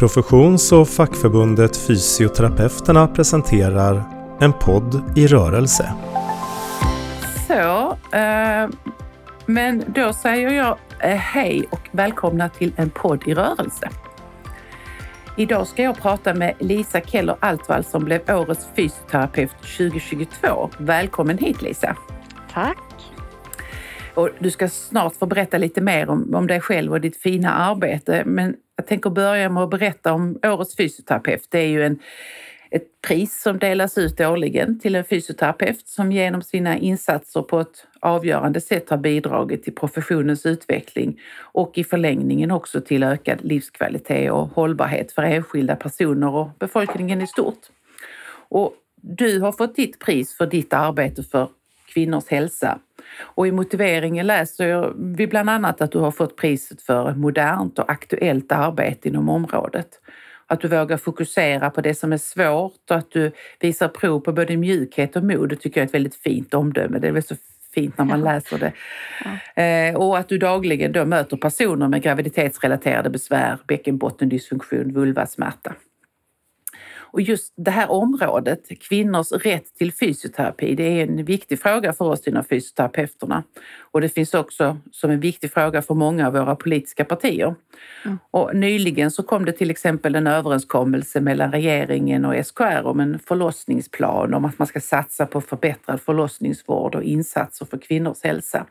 Professions och fackförbundet Fysioterapeuterna presenterar En podd i rörelse. Så, eh, men då säger jag eh, hej och välkomna till En podd i rörelse. Idag ska jag prata med Lisa Keller Altvall som blev Årets fysioterapeut 2022. Välkommen hit Lisa! Tack! Och du ska snart få berätta lite mer om, om dig själv och ditt fina arbete. Men jag tänker börja med att berätta om Årets fysioterapeut. Det är ju en, ett pris som delas ut årligen till en fysioterapeut som genom sina insatser på ett avgörande sätt har bidragit till professionens utveckling och i förlängningen också till ökad livskvalitet och hållbarhet för enskilda personer och befolkningen i stort. Och du har fått ditt pris för ditt arbete för kvinnors hälsa. Och i motiveringen läser vi bland annat att du har fått priset för modernt och aktuellt arbete inom området. Att du vågar fokusera på det som är svårt och att du visar prov på både mjukhet och mod. Det tycker jag är ett väldigt fint omdöme. Det är väl så fint när man läser det. Ja. Eh, och att du dagligen då möter personer med graviditetsrelaterade besvär, bäckenbottendysfunktion, vulvasmärta. Och just det här området, kvinnors rätt till fysioterapi, det är en viktig fråga för oss inom fysioterapeuterna. Och det finns också som en viktig fråga för många av våra politiska partier. Mm. Och nyligen så kom det till exempel en överenskommelse mellan regeringen och SKR om en förlossningsplan om att man ska satsa på förbättrad förlossningsvård och insatser för kvinnors hälsa.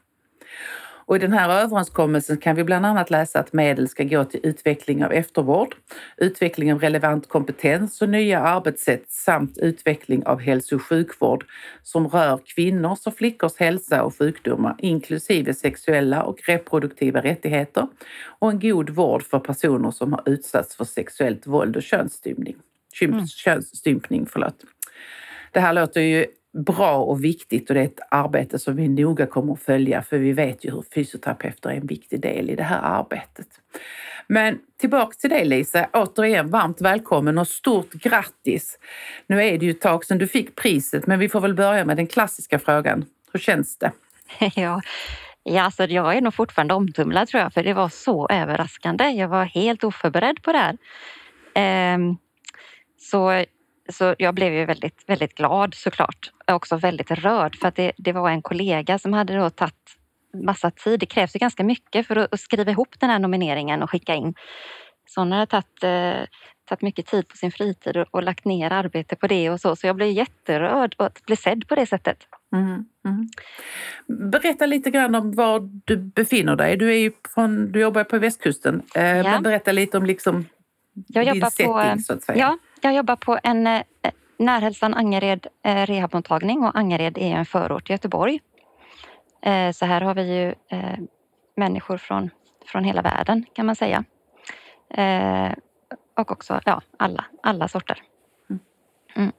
Och I den här överenskommelsen kan vi bland annat läsa att medel ska gå till utveckling av eftervård, utveckling av relevant kompetens och nya arbetssätt samt utveckling av hälso och sjukvård som rör kvinnors och flickors hälsa och sjukdomar inklusive sexuella och reproduktiva rättigheter och en god vård för personer som har utsatts för sexuellt våld och könsstympning. Mm. könsstympning förlåt. Det här låter ju bra och viktigt och det är ett arbete som vi noga kommer att följa för vi vet ju hur fysioterapeuter är en viktig del i det här arbetet. Men tillbaks till dig Lisa, återigen varmt välkommen och stort grattis! Nu är det ju ett tag sedan du fick priset men vi får väl börja med den klassiska frågan. Hur känns det? Ja, ja alltså jag är nog fortfarande omtumlad tror jag för det var så överraskande. Jag var helt oförberedd på det här. Ehm, så så jag blev ju väldigt, väldigt glad såklart. Också väldigt rörd för att det, det var en kollega som hade då tagit massa tid. Det krävs ju ganska mycket för att, skriva ihop den här nomineringen och skicka in. Så hon hade tagit, eh, tagit mycket tid på sin fritid och, och, lagt ner arbete på det och så. Så jag blev jätterörd och att bli sedd på det sättet. Mm, mm. Berätta lite grann om var du befinner dig. Du, är från, du jobbar på västkusten. Eh, ja. berätta lite om liksom jag din setting på, så att säga. Ja, jag jobbar på en eh, Närhälsan Angered eh, rehabmottagning och Angered är en förort till Göteborg. Eh, så här har vi ju eh, människor från, från hela världen kan man säga. Eh, och också ja, alla, alla sorter. Mm. mm.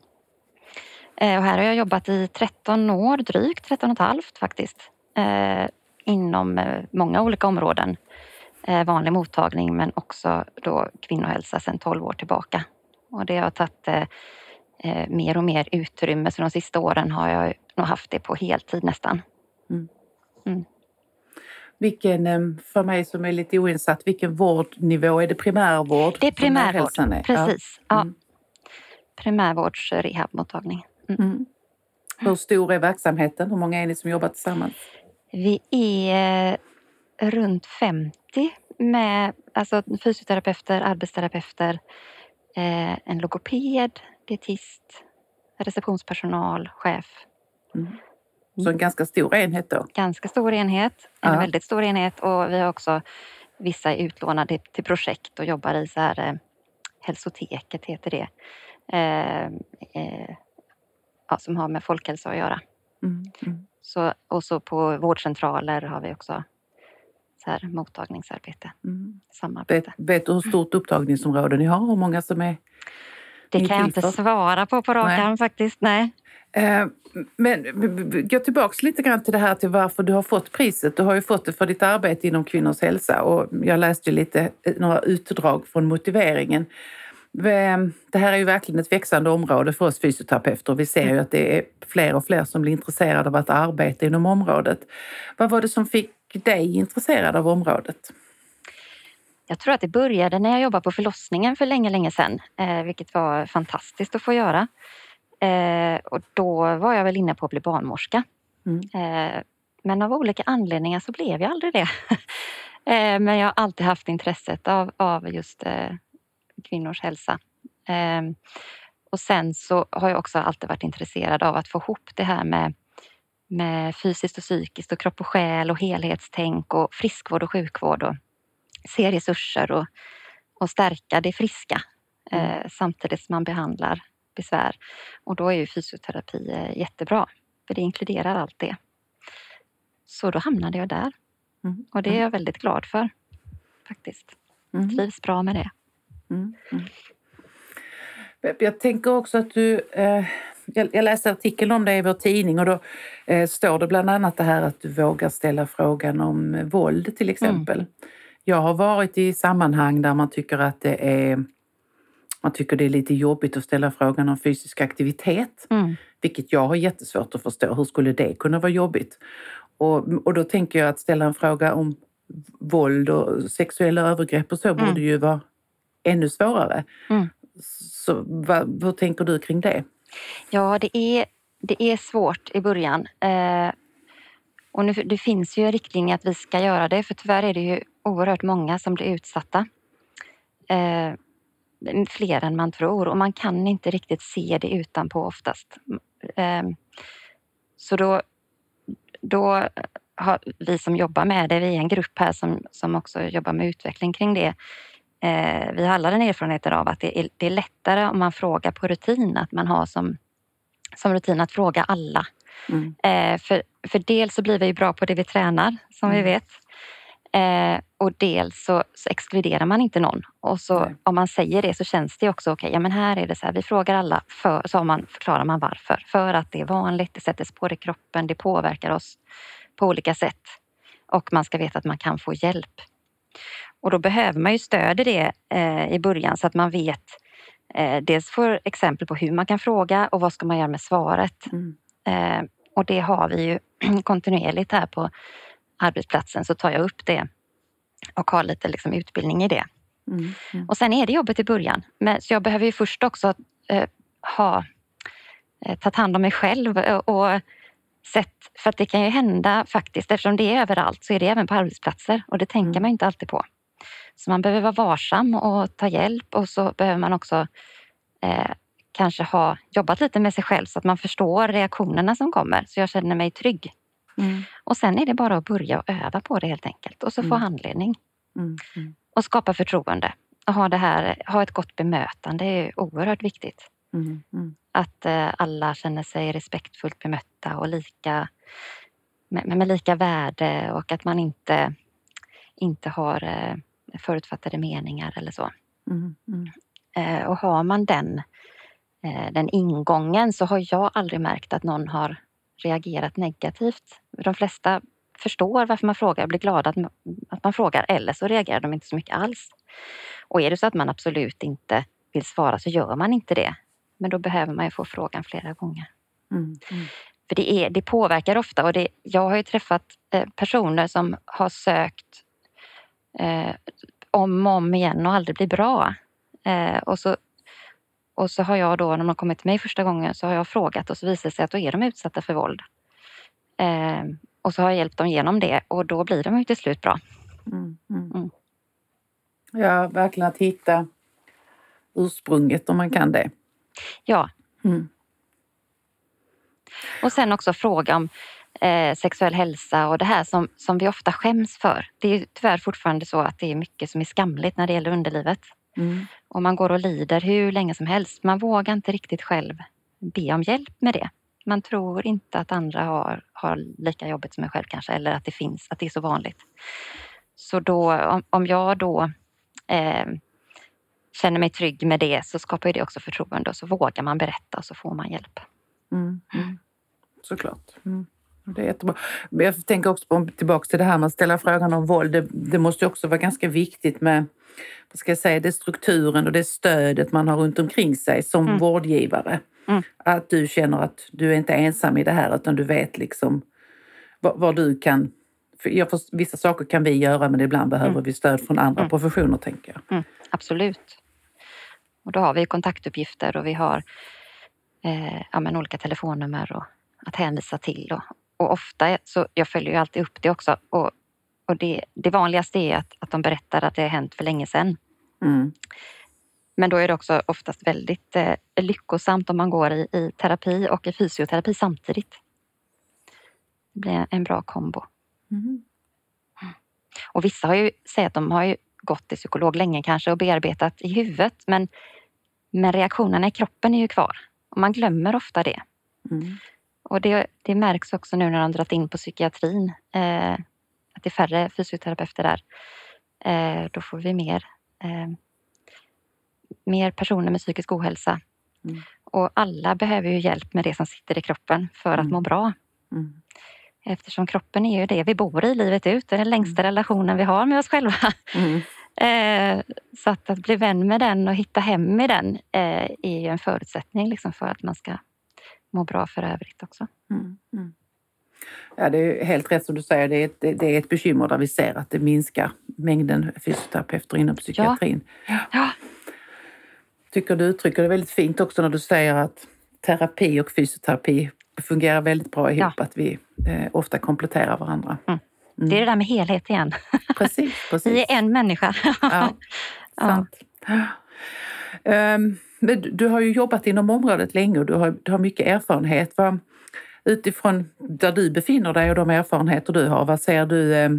Eh, och här har jag jobbat i 13 år, drygt 13 och ett halvt faktiskt. Eh, inom många olika områden. vanlig mottagning men också då kvinnohälsa sedan 12 år tillbaka. Och det har tagit eh, eh, mer och mer utrymme. Så de sista åren har jag nog haft det på heltid nästan. Mm. Mm. Vilken, eh, för mig som är lite oinsatt, vilken vårdnivå? Är det primärvård? Det är primärvård, är? precis. Ja. Mm. Primärvårds rehabmottagning. Mm. mm. Hur stor är verksamheten? Hur många är ni som jobbar tillsammans? Vi är runt 50 med alltså, fysioterapeuter, arbetsterapeuter, en logoped, dietist, receptionspersonal, chef. Mm. Så en ganska stor enhet då? Ganska stor enhet, en ja. väldigt stor enhet och vi har också vissa utlånade till projekt och jobbar i så här, eh, hälsoteket heter det. Eh, eh, ja, som har med folkhälsa att göra. Mm. Mm. Så, och så på vårdcentraler har vi också så här, mottagningsarbete. Mm. Samarbete. Vet, vet, du hur stort upptagningsområde ni har? Hur många som är Det kan jag inte svara på på rak arm faktiskt. Nej. Eh, men gå tillbaks lite grann till det här till varför du har fått priset. Du har ju fått det för ditt arbete inom kvinnors hälsa och jag läste lite eh, några utdrag från motiveringen. Det här är ju verkligen ett växande område för oss fysioterapeuter. Vi ser ju att det är fler och fler som blir intresserade av att arbeta inom området. Vad var det som fick dig intresserad av området? jag tror att det började när jag jobbade på förlossningen för länge, länge sedan, eh, vilket var fantastiskt att få göra. Eh, och då var jag väl inne på att bli barnmorska. Mm. Eh, men av olika anledningar så blev jag aldrig det. men jag har alltid haft intresset av, av just kvinnors hälsa. Och sen så har jag också alltid varit intresserad av att få ihop det här med, med fysiskt och psykiskt och kropp och själ och helhetstänk och friskvård och sjukvård och se resurser och, och stärka det friska eh, samtidigt som man behandlar besvär. Och då är ju fysioterapi eh, jättebra, för det inkluderar allt det. Så då hamnade jag där Mm. och det är jag väldigt glad för faktiskt. Mm. Trivs bra med det. Mm. Mm. Jag tänker också att du... Eh, jag, läste artikeln om det i vår tidning och då eh, står det bland annat det här att du vågar ställa frågan om våld till exempel. Jag har varit i sammanhang där man tycker att det är man tycker det är lite jobbigt att ställa frågan om fysisk aktivitet, Mm. vilket jag har jättesvårt att förstå. Hur skulle det kunna vara jobbigt? Och, och då tänker jag att ställa en fråga om våld och sexuella övergrepp och så Mm. borde ju vara ännu svårare. Mm. Så vad, hur tänker du kring det? Ja, det är, det är svårt i början. Eh, och nu, det finns ju riktlinjer att vi ska göra det, för tyvärr är det ju oerhört många som blir utsatta. Eh, fler än man tror och man kan inte riktigt se det utanpå oftast. Eh, så då, då har vi som jobbar med det, vi är en grupp här som, som också jobbar med utveckling kring det. Eh, vi har alla den erfarenheten av att det är, det är lättare om man frågar på rutin, att man har som, som rutin att fråga alla. Mm. Eh, för, för dels så blir vi ju bra på det vi tränar, som vi Mm. vet. Eh, och dels så, så exkluderar man inte någon. Och så Nej. om man säger det så känns det också okej. ja men här är det så här, vi frågar alla, för, så man, förklarar man varför. För att det är vanligt, det sätter spår i kroppen, det påverkar oss på olika sätt. Och man ska veta att man kan få hjälp. Och då behöver man ju stöd i det eh, i början så att man vet eh, dels får exempel på hur man kan fråga och vad ska man göra med svaret. Mm. Eh, och det har vi ju kontinuerligt här på arbetsplatsen så tar jag upp det och har lite liksom utbildning i det. Mm. Mm. Och sen är det jobbet i början. Men, så jag behöver ju först också eh, ha eh, tagit hand om mig själv och, och sett, för att det kan ju hända faktiskt, eftersom det är överallt så är det även på arbetsplatser och det tänker Mm. man inte alltid på. Så man behöver vara varsam och ta hjälp och så behöver man också eh, kanske ha jobbat lite med sig själv så att man förstår reaktionerna som kommer så jag känner mig trygg. Mm. Och sen är det bara att börja och öva på det helt enkelt och så få Mm. handledning Mm. Mm. och skapa förtroende. Och ha, det här, ha ett gott bemötande är oerhört viktigt. Mm. Mm. Att eh, alla känner sig respektfullt bemötta och lika, med, med lika värde och att man inte, inte har eh, förutfattade meningar eller så. Mm. Mm. Eh, och har man den, eh, den ingången så har jag aldrig märkt att någon har reagerat negativt. De flesta förstår varför man frågar och blir glada att man, att man frågar eller så reagerar de inte så mycket alls. Och är det så att man absolut inte vill svara så gör man inte det. Men då behöver man ju få frågan flera gånger. Mm. Mm. För det, är, det påverkar ofta och det, jag har ju träffat eh, personer som har sökt eh, om och om igen och aldrig blir bra. Eh, och, så, och så har jag då, när de har kommit till mig första gången, så har jag frågat och så visar det sig att då är de utsatta för våld. Eh, och så har jag hjälpt dem genom det och då blir de ju till slut bra. Mm. Mm. Mm. Ja, verkligen att hitta ursprunget om man kan det. Ja, Mm. Och sen också fråga om eh, sexuell hälsa och det här som, som vi ofta skäms för. Det är ju tyvärr fortfarande så att det är mycket som är skamligt när det gäller underlivet. Mm. Och man går och lider hur länge som helst. Man vågar inte riktigt själv be om hjälp med det. Man tror inte att andra har, har lika jobbigt som en själv kanske eller att det finns, att det är så vanligt. Så då, om, om jag då eh, känner mig trygg med det så skapar ju det också förtroende och så vågar man berätta och så får man hjälp. Mm. Mm. Såklart. Mm. Det är jättebra. Men jag tänker också på, tillbaka till det här med att ställa frågan om våld. Det, det måste också vara ganska viktigt med vad ska jag säga, det strukturen och det stödet man har runt omkring sig som Mm. vårdgivare. Mm. Att du känner att du är inte ensam i det här utan du vet liksom var du kan jag får, vissa saker kan vi göra men ibland behöver Mm. vi stöd från andra Mm. professioner tänker jag. Mm, absolut. Och då har vi kontaktuppgifter och vi har eh, ja, olika telefonnummer och att hänvisa till. Och, och ofta, så jag följer ju alltid upp det också. Och, och det, det vanligaste är att, att de berättar att det har hänt för länge sedan. Mm. Men då är det också oftast väldigt eh, lyckosamt om man går i, i terapi och i fysioterapi samtidigt. Det blir en bra kombo. Mm. Och vissa har ju säger att de har ju gått till psykolog länge kanske och bearbetat i huvudet men, men reaktionerna i kroppen är ju kvar. Och man glömmer ofta det. Mm. Och det, det märks också nu när de dragit in på psykiatrin. Eh, att det är färre fysioterapeuter där. Eh, då får vi mer, eh, mer personer med psykisk ohälsa. Mm. Och alla behöver ju hjälp med det som sitter i kroppen för att Mm. må bra. Mm. Eftersom kroppen är ju det vi bor i livet ut. Det är den längsta relationen vi har med oss själva. Mm. Eh, så att, att bli vän med den och hitta hem i den eh, är ju en förutsättning liksom för att man ska må bra för övrigt också. Mm. Mm. Ja, det är helt rätt som du säger. Det är, ett, det är ett bekymmer där vi ser att det minskar mängden fysioterapeuter inom psykiatrin. Ja, tycker du uttrycker det väldigt fint också när du säger att terapi och fysioterapi fungerar väldigt bra ihop. Att vi eh, ofta kompletterar varandra. Mm. Mm. det är det där med helhet igen. Precis, precis. Vi är en människa. Ja, sant. Ehm, men du- du har ju jobbat inom området länge och du har, du har mycket erfarenhet. Va? utifrån där du befinner dig och de erfarenheter du har, vad ser du? Eh,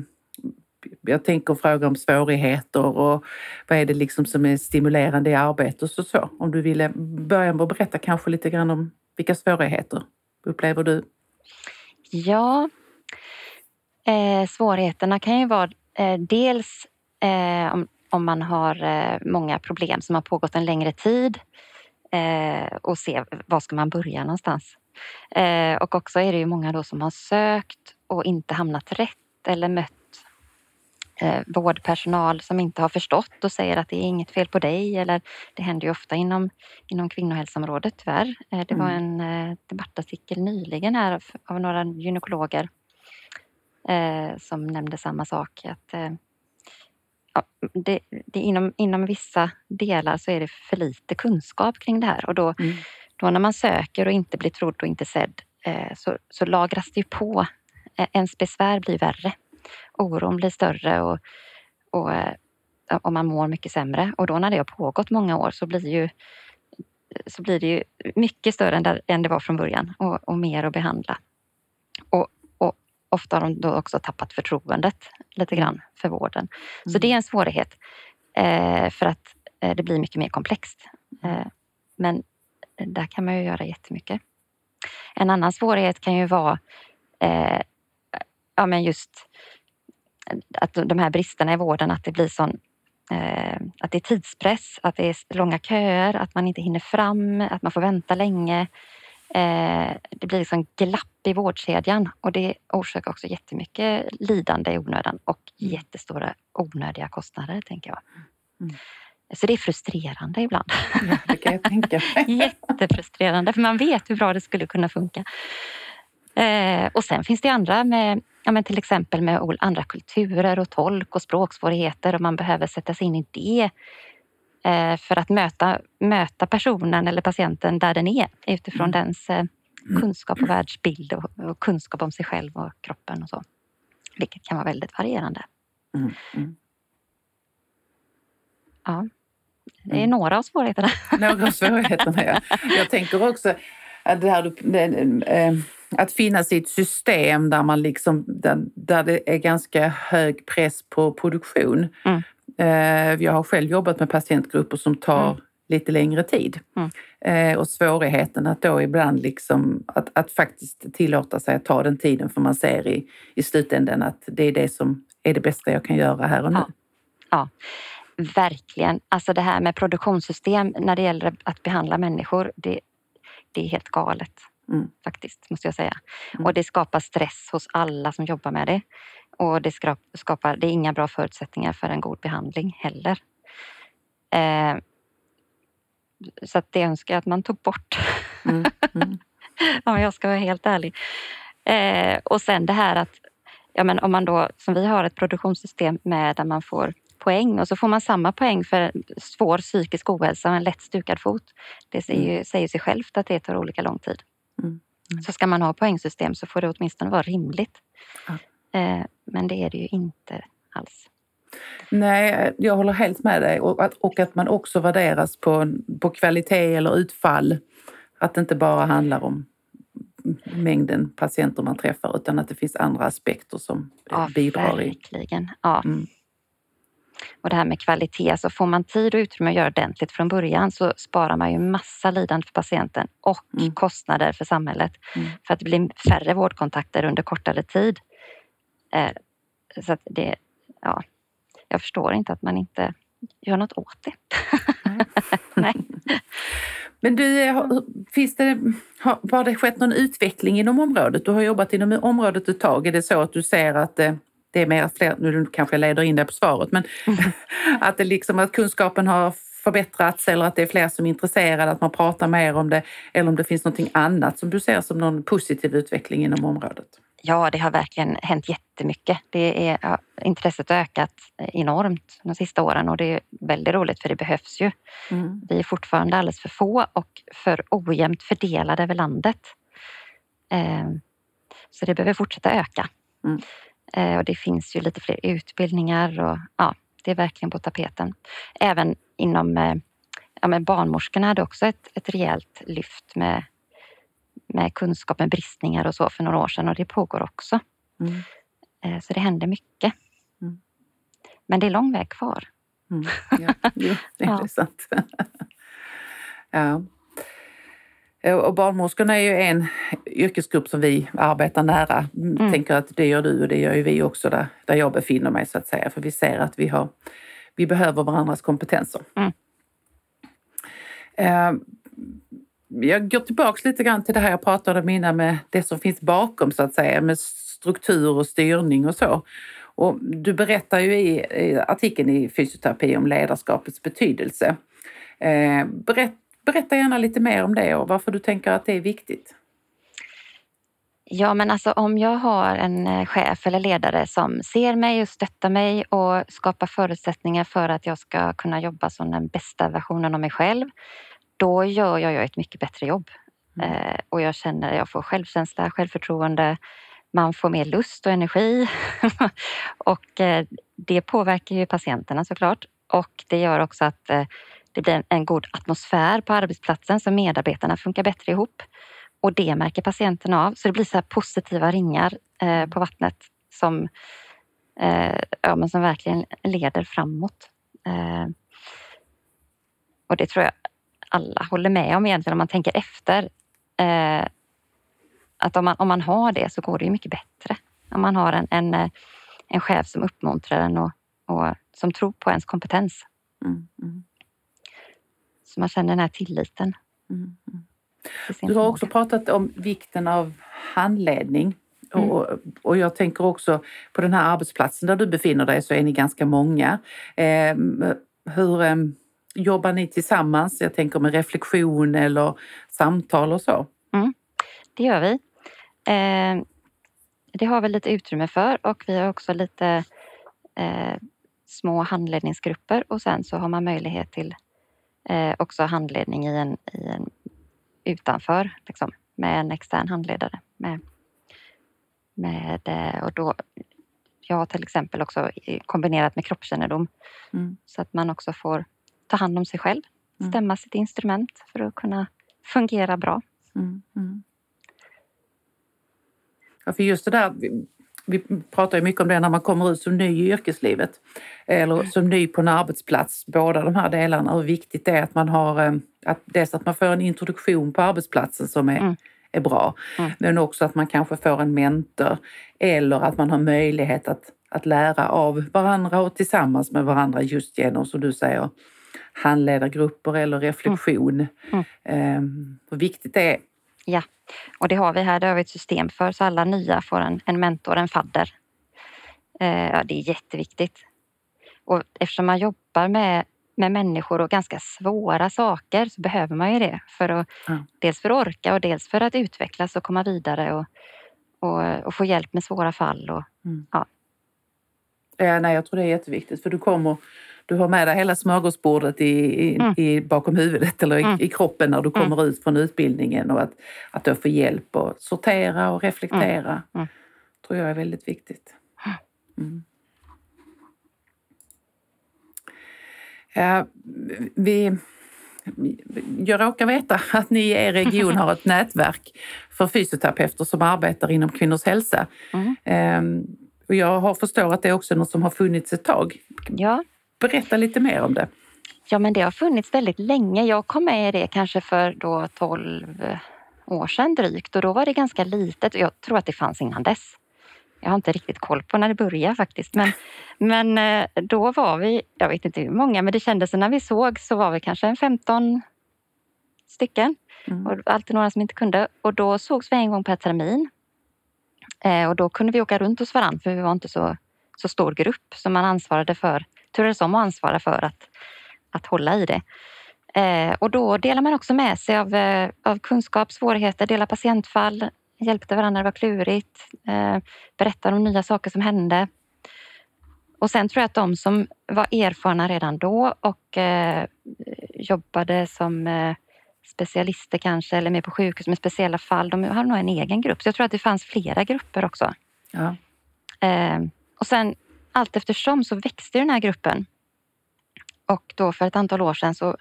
jag tänker fråga om svårigheter och vad är det liksom som är stimulerande i arbetet och så, så. Om du ville börja med att berätta kanske lite grann om vilka svårigheter upplever du? Ja, eh, svårigheterna kan ju vara eh, dels eh, om, om man har eh, många problem som har pågått en längre tid eh, och se var ska man börja någonstans. Eh, och också är det ju många då som har sökt och inte hamnat rätt eller mött vårdpersonal som inte har förstått och säger att det är inget fel på dig eller det händer ju ofta inom, inom kvinnohälsoområdet tyvärr. Det var en eh, debattartikel nyligen här av- några gynekologer som nämnde samma sak. Att, ja, det, det, inom, inom vissa delar så är det för lite kunskap kring det här och då, Mm. då när man söker och inte blir trodd och inte sedd eh, så, så lagras det ju på. Eh, Ens besvär blir värre. Oron blir större och, och, eh, och man mår mycket sämre. Och då när det har pågått många år så blir, ju, så blir det ju mycket större än, där, än det var från början och, och mer att behandla. Och, och ofta har de då också tappat förtroendet lite grann för vården. Så Mm. det är en svårighet eh, för att eh, det blir mycket mer komplext. Eh, men där kan man ju göra jättemycket. En annan svårighet kan ju vara eh, ja, men just att de här bristerna i vården, att det blir sån eh, att det är tidspress, att det är långa köer, att man inte hinner fram, att man får vänta länge. Eh, det blir liksom glapp i vårdkedjan och det orsakar också jättemycket lidande i onödan och Mm. jättestora onödiga kostnader, tänker jag. Mm. Så det är frustrerande ibland. Ja, det kan jag tänka. Jättefrustrerande, för man vet hur bra det skulle kunna funka. Eh, och sen finns det andra med ja, men till exempel med andra kulturer och tolk och språksvårigheter och man behöver sätta sig in i det för att möta, möta personen eller patienten där den är utifrån Mm. dens eh, kunskap och världsbild och, och kunskap om sig själv och kroppen och så. Vilket kan vara väldigt varierande. Mm. Mm. Ja. Det är Mm. några av svårigheterna. Några av svårigheterna, ja. Jag tänker också att det här, eh, att finnas i ett system där, man liksom, där, där det är ganska hög press på produktion. Mm. Eh, Jag har själv jobbat med patientgrupper som tar Mm. lite längre tid. Mm. Eh, Och svårigheten att då ibland liksom, att, att faktiskt tillåta sig att ta den tiden för man ser i, i slutändan att det är det som är det bästa jag kan göra här och nu. Ja. Verkligen. Alltså det här med produktionssystem när det gäller att behandla människor, det, det är helt galet. Mm. Faktiskt, måste jag säga. Mm. Och det skapar stress hos alla som jobbar med det. Och det skapar, det är inga bra förutsättningar för en god behandling heller. Eh, så att det önskar jag att man tog bort. Mm. Mm. om jag ska vara helt ärlig. Eh, och sen det här att ja, men om man då, som vi har ett produktionssystem med där man får poäng och så får man samma poäng för svår psykisk ohälsa och en lätt stukad fot. Det säger, ju, säger sig självt att det tar olika lång tid. Mm. Mm. Så ska man ha poängsystem så får det åtminstone vara rimligt. Ja. Eh, men det är det ju inte alls. Nej, jag håller helt med dig. Och att, och att man också värderas på, på kvalitet eller utfall. Att det inte bara handlar om mängden patienter man träffar utan att det finns andra aspekter som Ja, bidrar i. verkligen. Ja. Mm. Och det här med kvalitet, så får man tid och utrymme att göra ordentligt från början så sparar man ju massa lidande för patienten och Mm. kostnader för samhället. Mm. För att det blir färre vårdkontakter under kortare tid. Eh, så att det, ja, jag förstår inte att man inte gör något åt det. Nej. Men du, eh, har- finns det, har, har det skett någon utveckling inom området? Du har jobbat inom området ett tag. Är det så att du ser att det, det är mer fler, nu kanske jag leder in det på svaret, men att, det liksom, att kunskapen har förbättrats eller att det är fler som är intresserade, att man pratar mer om det eller om det finns någonting annat som du ser som någon positiv utveckling inom området? Ja, det har verkligen hänt jättemycket. Det är, ja, intresset har ökat enormt de sista åren och det är väldigt roligt för det behövs ju. Mm. Vi är fortfarande alldeles för få och för ojämnt fördelade över landet. Eh, Så det behöver fortsätta öka. Mm. Eh, Och det finns ju lite fler utbildningar och ja, det är verkligen på tapeten. Även inom eh, ja, men barnmorskorna hade också ett, ett rejält lyft med, med kunskap med bristningar och så för några år sedan och det pågår också. Mm. Eh, Så det händer mycket. Mm. Men det är lång väg kvar. Mm. Ja, jo, det är Ja. sant. ja. Och barnmorskorna är ju en yrkesgrupp som vi arbetar nära. Mm. Mm. Tänker att det gör du och det gör ju vi också där, där jag befinner mig så att säga. För vi ser att vi, har, vi behöver varandras kompetenser. Mm. Eh, jag går tillbaka lite grann till det här jag pratade om innan med det som finns bakom så att säga med struktur och styrning och så. Och du berättar ju i, i artikeln i Fysioterapi om ledarskapets betydelse. Eh, berätt, berätta gärna lite mer om det och varför du tänker att det är viktigt. Ja, men alltså om jag har en eh, chef eller ledare som ser mig och stöttar mig och skapar förutsättningar för att jag ska kunna jobba som den bästa versionen av mig själv, då gör jag ett mycket bättre jobb. Mm. Eh, och jag känner, jag får självkänsla, självförtroende, man får mer lust och energi. och eh, det påverkar ju patienterna såklart. Och det gör också att eh, det blir en, god atmosfär på arbetsplatsen så medarbetarna funkar bättre ihop. Och det märker patienterna av. Så det blir så positiva ringar eh, på vattnet som, eh, ja, men som verkligen leder framåt. Eh, och det tror jag alla håller med om egentligen om man tänker efter. Eh, att om man, om man har det så går det ju mycket bättre. Om man har en, en, eh, en chef som uppmuntrar en och, och som tror på ens kompetens. Mm, mm, Så man känner den här tilliten. mm, mm. Du har också pratat om vikten av handledning. Mm. Och, och jag tänker också på den här arbetsplatsen där du befinner dig så är ni ganska många. Eh, hur eh, jobbar ni tillsammans? Jag tänker med reflektion eller samtal och så. Det gör vi. Eh, det har vi lite utrymme för och vi har också lite eh, små handledningsgrupper och sen så har man möjlighet till eh, också handledning i en, i en utanför liksom, med en extern handledare. Med, med, eh, och då, jag har till exempel också kombinerat med kroppskännedom Mm. så att man också får ta hand om sig själv, Mm. stämma sitt instrument för att kunna fungera bra. Mm, mm. Ja, för just det där, vi, vi pratar ju mycket om det när man kommer ut som ny i yrkeslivet eller som ny på en arbetsplats. Båda de här delarna, hur viktigt det är att man har, eh, att dels att man får en introduktion på arbetsplatsen som är, Mm. är bra, Mm. men också att man kanske får en mentor eller att man har möjlighet att, att lära av varandra och tillsammans med varandra just genom, som du säger, handledargrupper eller reflektion. Mm. Eh, hur viktigt det är. Ja, och det har vi här. Det har vi ett system för så alla nya får en, en mentor, en fadder. Eh, ja, det är jätteviktigt. Och eftersom man jobbar med, med människor och ganska svåra saker så behöver man ju det. För att, Ja. Dels för att orka och dels för att utvecklas och komma vidare och, och, och få hjälp med svåra fall och, Mm. Ja. Ja, nej, jag tror det är jätteviktigt för du kommer du har med dig hela smörgåsbordet i, i, Mm. i, bakom huvudet eller i, Mm. i kroppen när du Mm. kommer ut från utbildningen och att, att då få hjälp att sortera och reflektera Mm. tror jag är väldigt viktigt. Mm. Ja, vi, jag råkar veta att ni i er region har ett nätverk för fysioterapeuter som arbetar inom kvinnors hälsa. Mm. Och jag har förstår att det är också något som har funnits ett tag. Ja. Berätta lite mer om det. ja, men det har funnits väldigt länge. Jag kom med i det kanske för då 12 år sedan drygt och då var det ganska litet. Jag tror att det fanns innan dess. Jag har inte riktigt koll på när det började faktiskt. Men, men eh, då var vi, jag vet inte hur många, men det kändes när vi såg så var vi kanske en 15 stycken. Mm. Och alltid några som inte kunde. Och då sågs vi en gång per termin. Eh, och då kunde vi åka runt hos varandra för vi var inte så, så stor grupp som man ansvarade för, turades om att ansvara för att, att hålla i det. Eh, och då delar man också med sig av, eh, av kunskap, svårigheter, delar patientfall, hjälpte varandra när det var klurigt, eh, berättade om nya saker som hände. Och sen tror jag att de som var erfarna redan då och eh, jobbade som eh, specialister kanske eller med på sjukhus med speciella fall, de har nog en egen grupp. Så jag tror att det fanns flera grupper också. Ja. Eh, och sen allt eftersom så växte den här gruppen. Och då för ett antal år sedan så,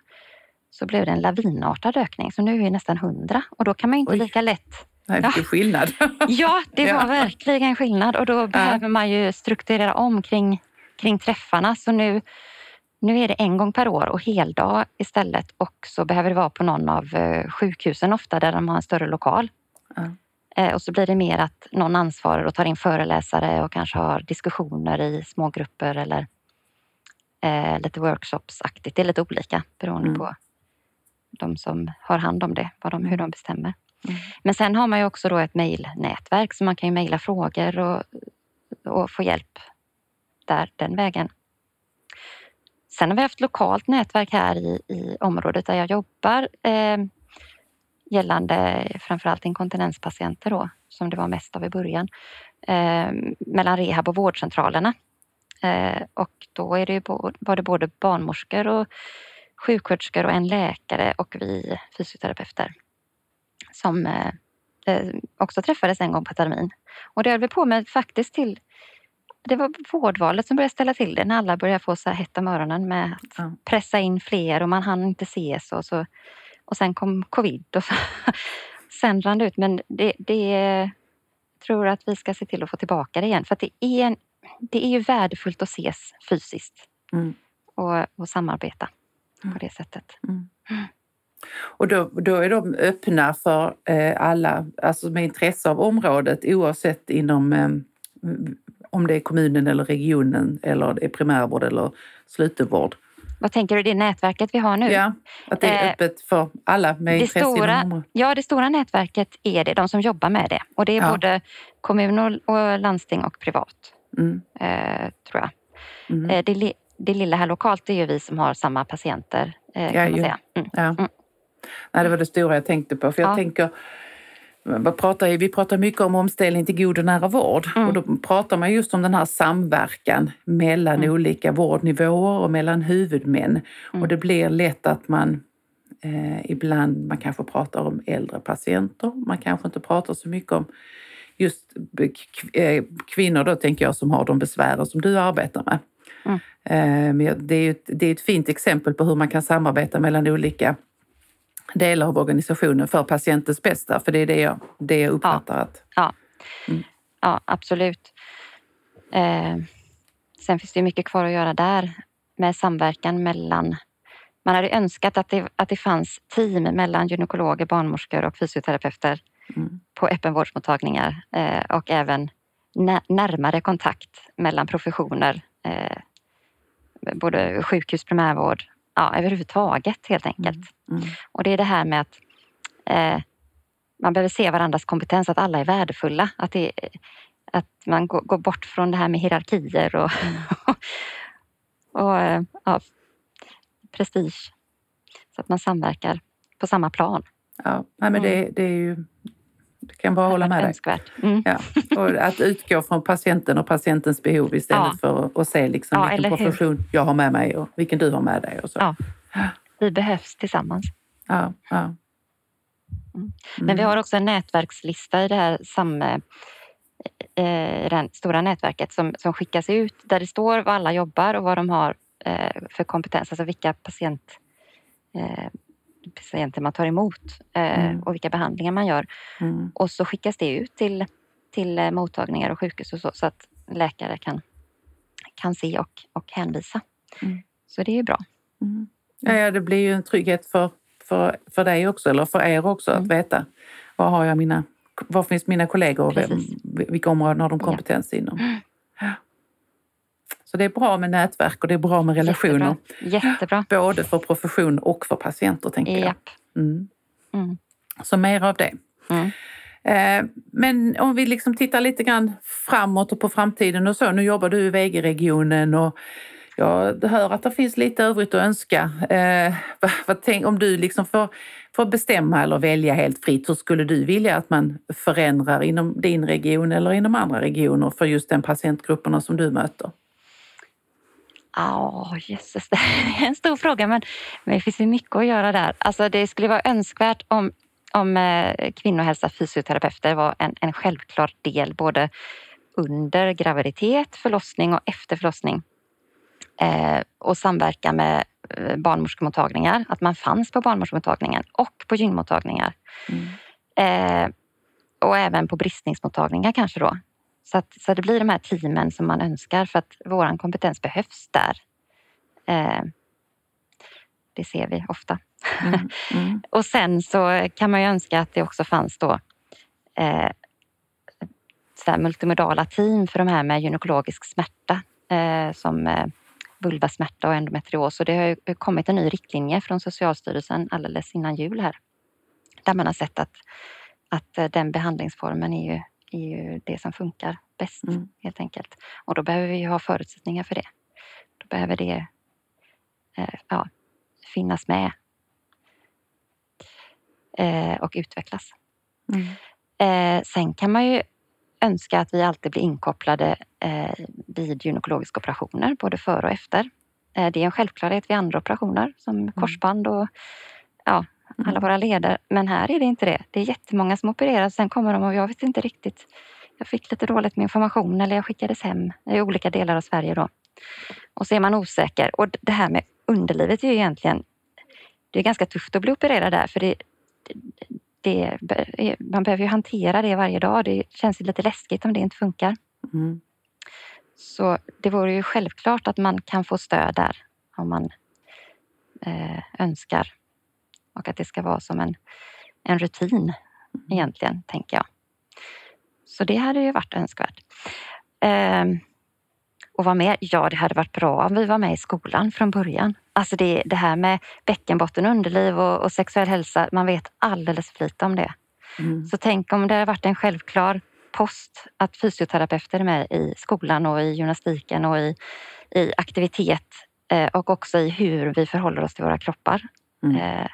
så blev det en lavinartad ökning. Så nu är vi nästan hundra och då kan man inte Oj. lika lätt Nej, vilken skillnad. Ja, det Ja. var verkligen skillnad och då behöver man ju strukturera om kring, kring träffarna. Så nu, nu är det en gång per år och heldag istället och så behöver det vara på någon av eh, sjukhusen ofta där de har en större lokal. Eh, Och så blir det mer att någon ansvarar och tar in föreläsare och kanske har diskussioner i smågrupper eller eh, lite workshopsaktigt. Det är lite olika beroende Mm. på de som har hand om det, vad de, hur de bestämmer. Mm. Men sen har man ju också då ett mejlnätverk så man kan ju mejla frågor och, och få hjälp där den vägen. Sen har vi haft lokalt nätverk här i, i området där jag jobbar eh, gällande framförallt inkontinenspatienter då, som det var mest av i början, eh, mellan rehab och vårdcentralerna. Eh, och då är det ju var det både barnmorskor och sjuksköterskor och en läkare och vi fysioterapeuter som eh, eh, också träffades en gång på termin. Och det höll vi på med faktiskt till det var vårdvalet som började ställa till det när alla började få så här hett om öronen med att Ja. pressa in fler och man hann inte ses och så. Och sen kom covid och så, sen rann det ut. Men det, det tror att vi ska se till att få tillbaka det igen för att det är, en, det är ju värdefullt att ses fysiskt Mm. och, och samarbeta på det sättet. Och då, då är de öppna för eh, alla, alltså med intresse av området oavsett inom eh, om det är kommunen eller regionen eller det är primärvård eller slutenvård. Vad tänker du, det nätverket vi har nu? Ja, att det är Eh, öppet för alla med det intresse stora- inom. Ja, det stora nätverket är det, de som jobbar med det. Och det är Ja. både kommun och, och landsting och privat, Mm. eh, tror jag. Mm. Eh, det, det lilla här lokalt det är ju vi som har samma patienter, eh, Ja, kan man ju. säga. Mm. Ja. Mm. Nej, det var det stora jag tänkte på. För jag Ja. tänker, pratar, vi pratar mycket om omställning till god och nära vård Mm. och då pratar man just om den här samverkan mellan Mm. olika vårdnivåer och mellan huvudmän. Mm. Och det blir lätt att man eh, ibland, man kanske pratar om äldre patienter, man kanske inte pratar så mycket om just eh, kvinnor då tänker jag som har de besvären som du arbetar med. Mm. Eh, Men det är, ett, det är ett fint exempel på hur man kan samarbeta mellan olika delar av organisationen för patientens bästa. För det är det jag, det jag uppfattar att... Ja, absolut. Eh, sen finns det mycket kvar att göra där med samverkan mellan... Man hade önskat att det, att det fanns team mellan gynekologer, barnmorskor och fysioterapeuter Mm. på öppenvårdsmottagningar eh, och även nä- närmare kontakt mellan professioner. Eh, både sjukhus, primärvård, ja överhuvudtaget helt enkelt. Mm. Och det är det här med att eh, man behöver se varandras kompetens, att alla är värdefulla. Att, det, att man går, går bort från det här med hierarkier och, och eh, ja, prestige. Så att man samverkar på samma plan. Ja, men det, det är ju det kan bara hålla med dig. Mm. Ja. Och att utgå från patienten och patientens behov istället Ja. för att- se liksom Ja, vilken eller hur? profession jag har med mig och vilken du har med dig. Och så. Ja. Vi behövs tillsammans. Ja, ja. Men vi har också en nätverkslista i det här sam, eh, i det här stora nätverket som, som skickas ut där det står vad alla jobbar och vad de har eh, för kompetens, alltså vilka patient, eh, patienter man tar emot eh, Mm. och vilka behandlingar man gör. Mm. Och så skickas det ut till, till eh, mottagningar och sjukhus och så, så att läkare kan, kan se och, och hänvisa. Mm. Så det är ju bra. Mm. Ja, ja, det blir ju en trygghet för, för, för dig också, eller för er också, Mm. att veta var har jag mina, var finns mina kollegor och Precis. vilka områden har de kompetens inom. Så det är bra med nätverk och det är bra med relationer. Jättebra. Jättebra. Både för profession och för patienter, tänker jag. Japp. Mm. Mm. Så mer av det. Mm. Eh, Men om vi liksom tittar lite grann framåt och på framtiden och så. Nu jobbar du i VG-regionen och jag hör att det finns lite övrigt att önska. Eh, vad, vad tänk, om du liksom får, får bestämma eller välja helt fritt, hur skulle du vilja att man förändrar inom din region eller inom andra regioner för just den patientgrupperna som du möter? Ja, jösses, det är en stor fråga men, men det finns ju mycket att göra där. Alltså det skulle vara önskvärt om, om eh, kvinnohälsa fysioterapeuter var en, en självklar del både under graviditet, förlossning och efter förlossning. Eh, och samverka med eh, barnmorskemottagningar, att man fanns på barnmorskemottagningen och på gynmottagningar. Mm. Eh, och även på bristningsmottagningar kanske då. Så att, så det blir de här teamen som man önskar för att våran kompetens behövs där. Eh, det ser vi ofta. Mm. Mm. Och sen så kan man ju önska att det också fanns då eh, så multimodala team för de här med gynekologisk smärta eh, som eh, vulvasmärta och endometrios. Och det har ju kommit en ny riktlinje från Socialstyrelsen alldeles innan jul här. Där man har sett att, att eh, den behandlingsformen är ju, är ju det som funkar bäst Mm. helt enkelt. Och då behöver vi ju ha förutsättningar för det. Då behöver det eh, ja, finnas med eh, och utvecklas. Mm. Eh, sen kan man ju önska att vi alltid blir inkopplade eh, vid gynekologiska operationer, både före och efter. Eh, det är en självklarhet vid andra operationer som korsband och ja, alla Mm. våra leder. Men här är det inte det. Det är jättemånga som opereras. Sen kommer de och jag vet inte riktigt. Jag fick lite dåligt med information eller jag skickades hem i olika delar av Sverige då. Och så är man osäker. Och det här med underlivet är ju egentligen det är ganska tufft att bli opererad där för det, det, det, man behöver ju hantera det varje dag. Det känns lite läskigt om det inte funkar. Mm. Så det vore ju självklart att man kan få stöd där om man eh, önskar. Och att det ska vara som en, en rutin egentligen, tänker jag. Så det hade ju varit önskvärt. Eh, och vad mer? Ja, det hade varit bra om vi var med i skolan från början. Alltså det, det här med bäckenbotten, underliv och, och sexuell hälsa, man vet alldeles för lite om det. Mm. Så tänk om det hade varit en självklar post att fysioterapeuter är med i skolan och i gymnastiken och i, i aktivitet eh, och också i hur vi förhåller oss till våra kroppar. Mm. Eh,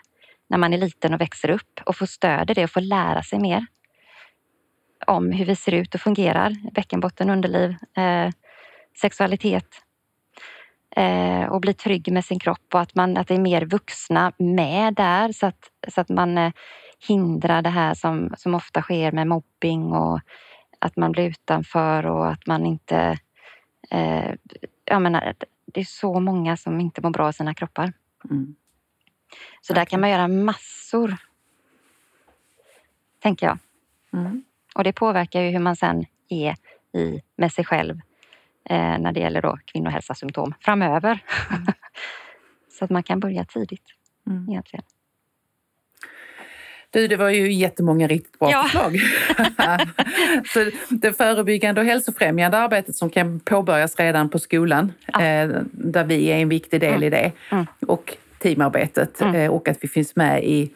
när man är liten och växer upp och får stöd i det och får lära sig mer om hur vi ser ut och fungerar. Bäckenbotten, underliv, eh, sexualitet eh, och bli trygg med sin kropp och att, man, att det är mer vuxna med där så att, så att man eh, hindrar det här som, som ofta sker med mobbing och att man blir utanför och att man inte... Eh, jag menar, det är så många som inte mår bra i sina kroppar. Mm. Så där kan man göra massor, tänker jag. Mm. Och det påverkar ju hur man sen är i, med sig själv eh, när det gäller då kvinnohälsasymptom framöver. så att man kan börja tidigt Mm. egentligen. Du, det var ju jättemånga riktigt bra Ja. förslag. så det förebyggande och hälsofrämjande arbetet som kan påbörjas redan på skolan, Ja. eh, där vi är en viktig del i det, Mm. och teamarbetet Mm. eh, och att vi finns med i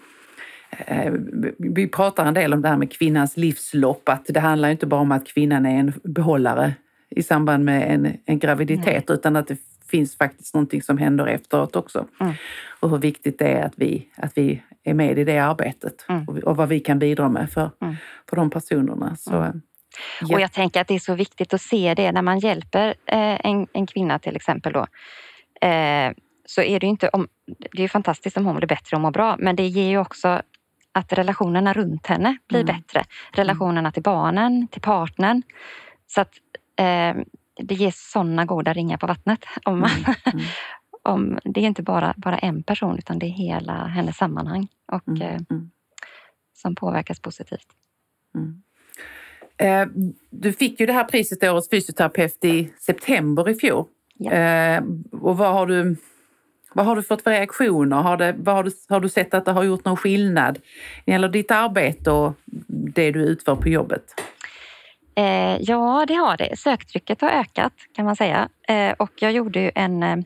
eh, vi pratar en del om det här med kvinnans livslopp, att det handlar inte bara om att kvinnan är en behållare i samband med en, en graviditet, utan att det finns faktiskt någonting som händer efteråt också. Mm. Och hur viktigt det är att vi, att vi är med i det arbetet Mm. och, och vad vi kan bidra med för, Mm. för de personerna. Så, Mm. ja. Och jag tänker att det är så viktigt att se det när man hjälper eh, en, en kvinna till exempel då. Eh, så är det inte om, det är fantastiskt om hon blir bättre och mår bra, men det ger ju också att relationerna runt henne blir Mm. bättre. Relationerna till barnen, till partnern. Så att eh, det ger sådana goda ringar på vattnet. Om man, Mm, mm. om, det är inte bara, bara en person utan det är hela hennes sammanhang och, Mm, eh, mm, som påverkas positivt. mm. Eh, Du fick ju det här priset Årets fysioterapeut i september i fjol. Ja. Eh, Och vad har du, vad har du fått för reaktioner? Har, det, har, du, har du sett att det har gjort någon skillnad när det gäller ditt arbete och det du utför på jobbet? Eh, ja, det har det. Söktrycket har ökat kan man säga. Eh, och jag gjorde ju en... Eh,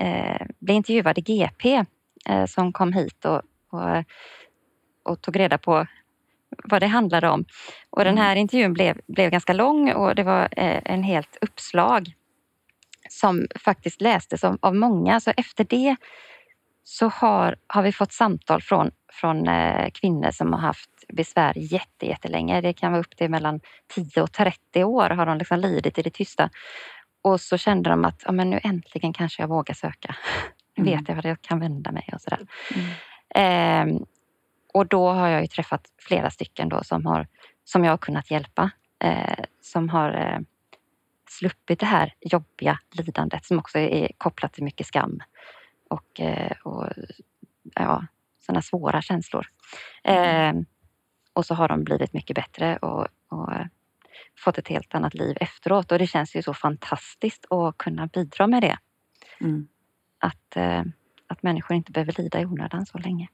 eh, blev intervjuad i GP eh, som kom hit och, och, och tog reda på vad det handlade om. Och den här intervjun blev, blev ganska lång och det var eh, en helt uppslag som faktiskt lästes av, av många. Så efter det så har, har vi fått samtal från, från eh, kvinnor som har haft besvär jätte, jättelänge. Det kan vara upp till mellan 10 och 30 år har de liksom lidit i det tysta. Och så kände de att ja, men nu äntligen kanske jag vågar söka. Nu Mm. vet jag vad jag kan vända mig och sådär. Mm. Ehm, och då har jag ju träffat flera stycken då som, har, som jag har kunnat hjälpa. Eh, som har eh, sluppit det här jobbiga lidandet som också är kopplat till mycket skam och, eh, och ja, sådana svåra känslor. Eh, och så har de blivit mycket bättre och, och fått ett helt annat liv efteråt. Och det känns ju så fantastiskt att kunna bidra med det. Mm. Att, eh, att människor inte behöver lida i onödan så länge.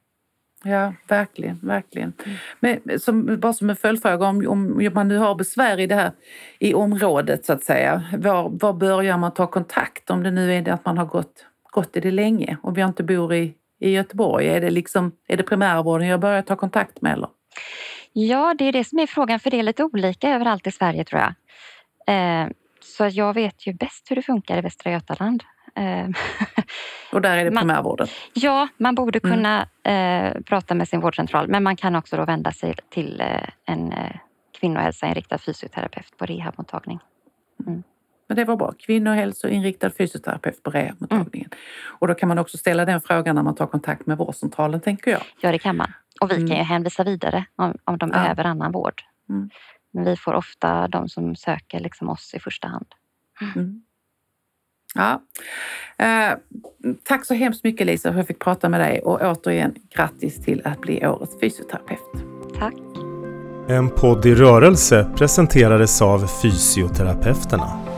Ja, verkligen, verkligen. Men som, bara som en följdfråga, om, om man nu har besvär i det här i området så att säga, var, var börjar man ta kontakt om det nu är det att man har gått, gått i det länge och vi inte bor i, i Göteborg? Är det, liksom, är det primärvården jag börjar ta kontakt med eller? Ja, det är det som är frågan, för det är lite olika överallt i Sverige tror jag. Eh, så jag vet ju bäst hur det funkar i Västra Götaland. Eh, Och där är det Man- primärvården? ja, man borde Mm. Eh, prata med sin vårdcentral, men man kan också då vända sig till eh, en eh, kvinnohälsainriktad fysioterapeut på rehabmottagning. Men det var bra. Kvinnohälsoinriktad fysioterapeut på rehabmottagningen. Och då kan man också ställa den frågan när man tar kontakt med vårdcentralen, tänker jag. Ja, det kan man. Och vi Mm. kan ju hänvisa vidare om, om de Ja. behöver annan vård. Mm. Men vi får ofta de som söker liksom oss i första hand. Mm. Ja. Eh, tack så hemskt mycket Lisa för att jag fick prata med dig och återigen grattis till att bli årets fysioterapeut. Tack! En podd i rörelse presenterades av Fysioterapeuterna.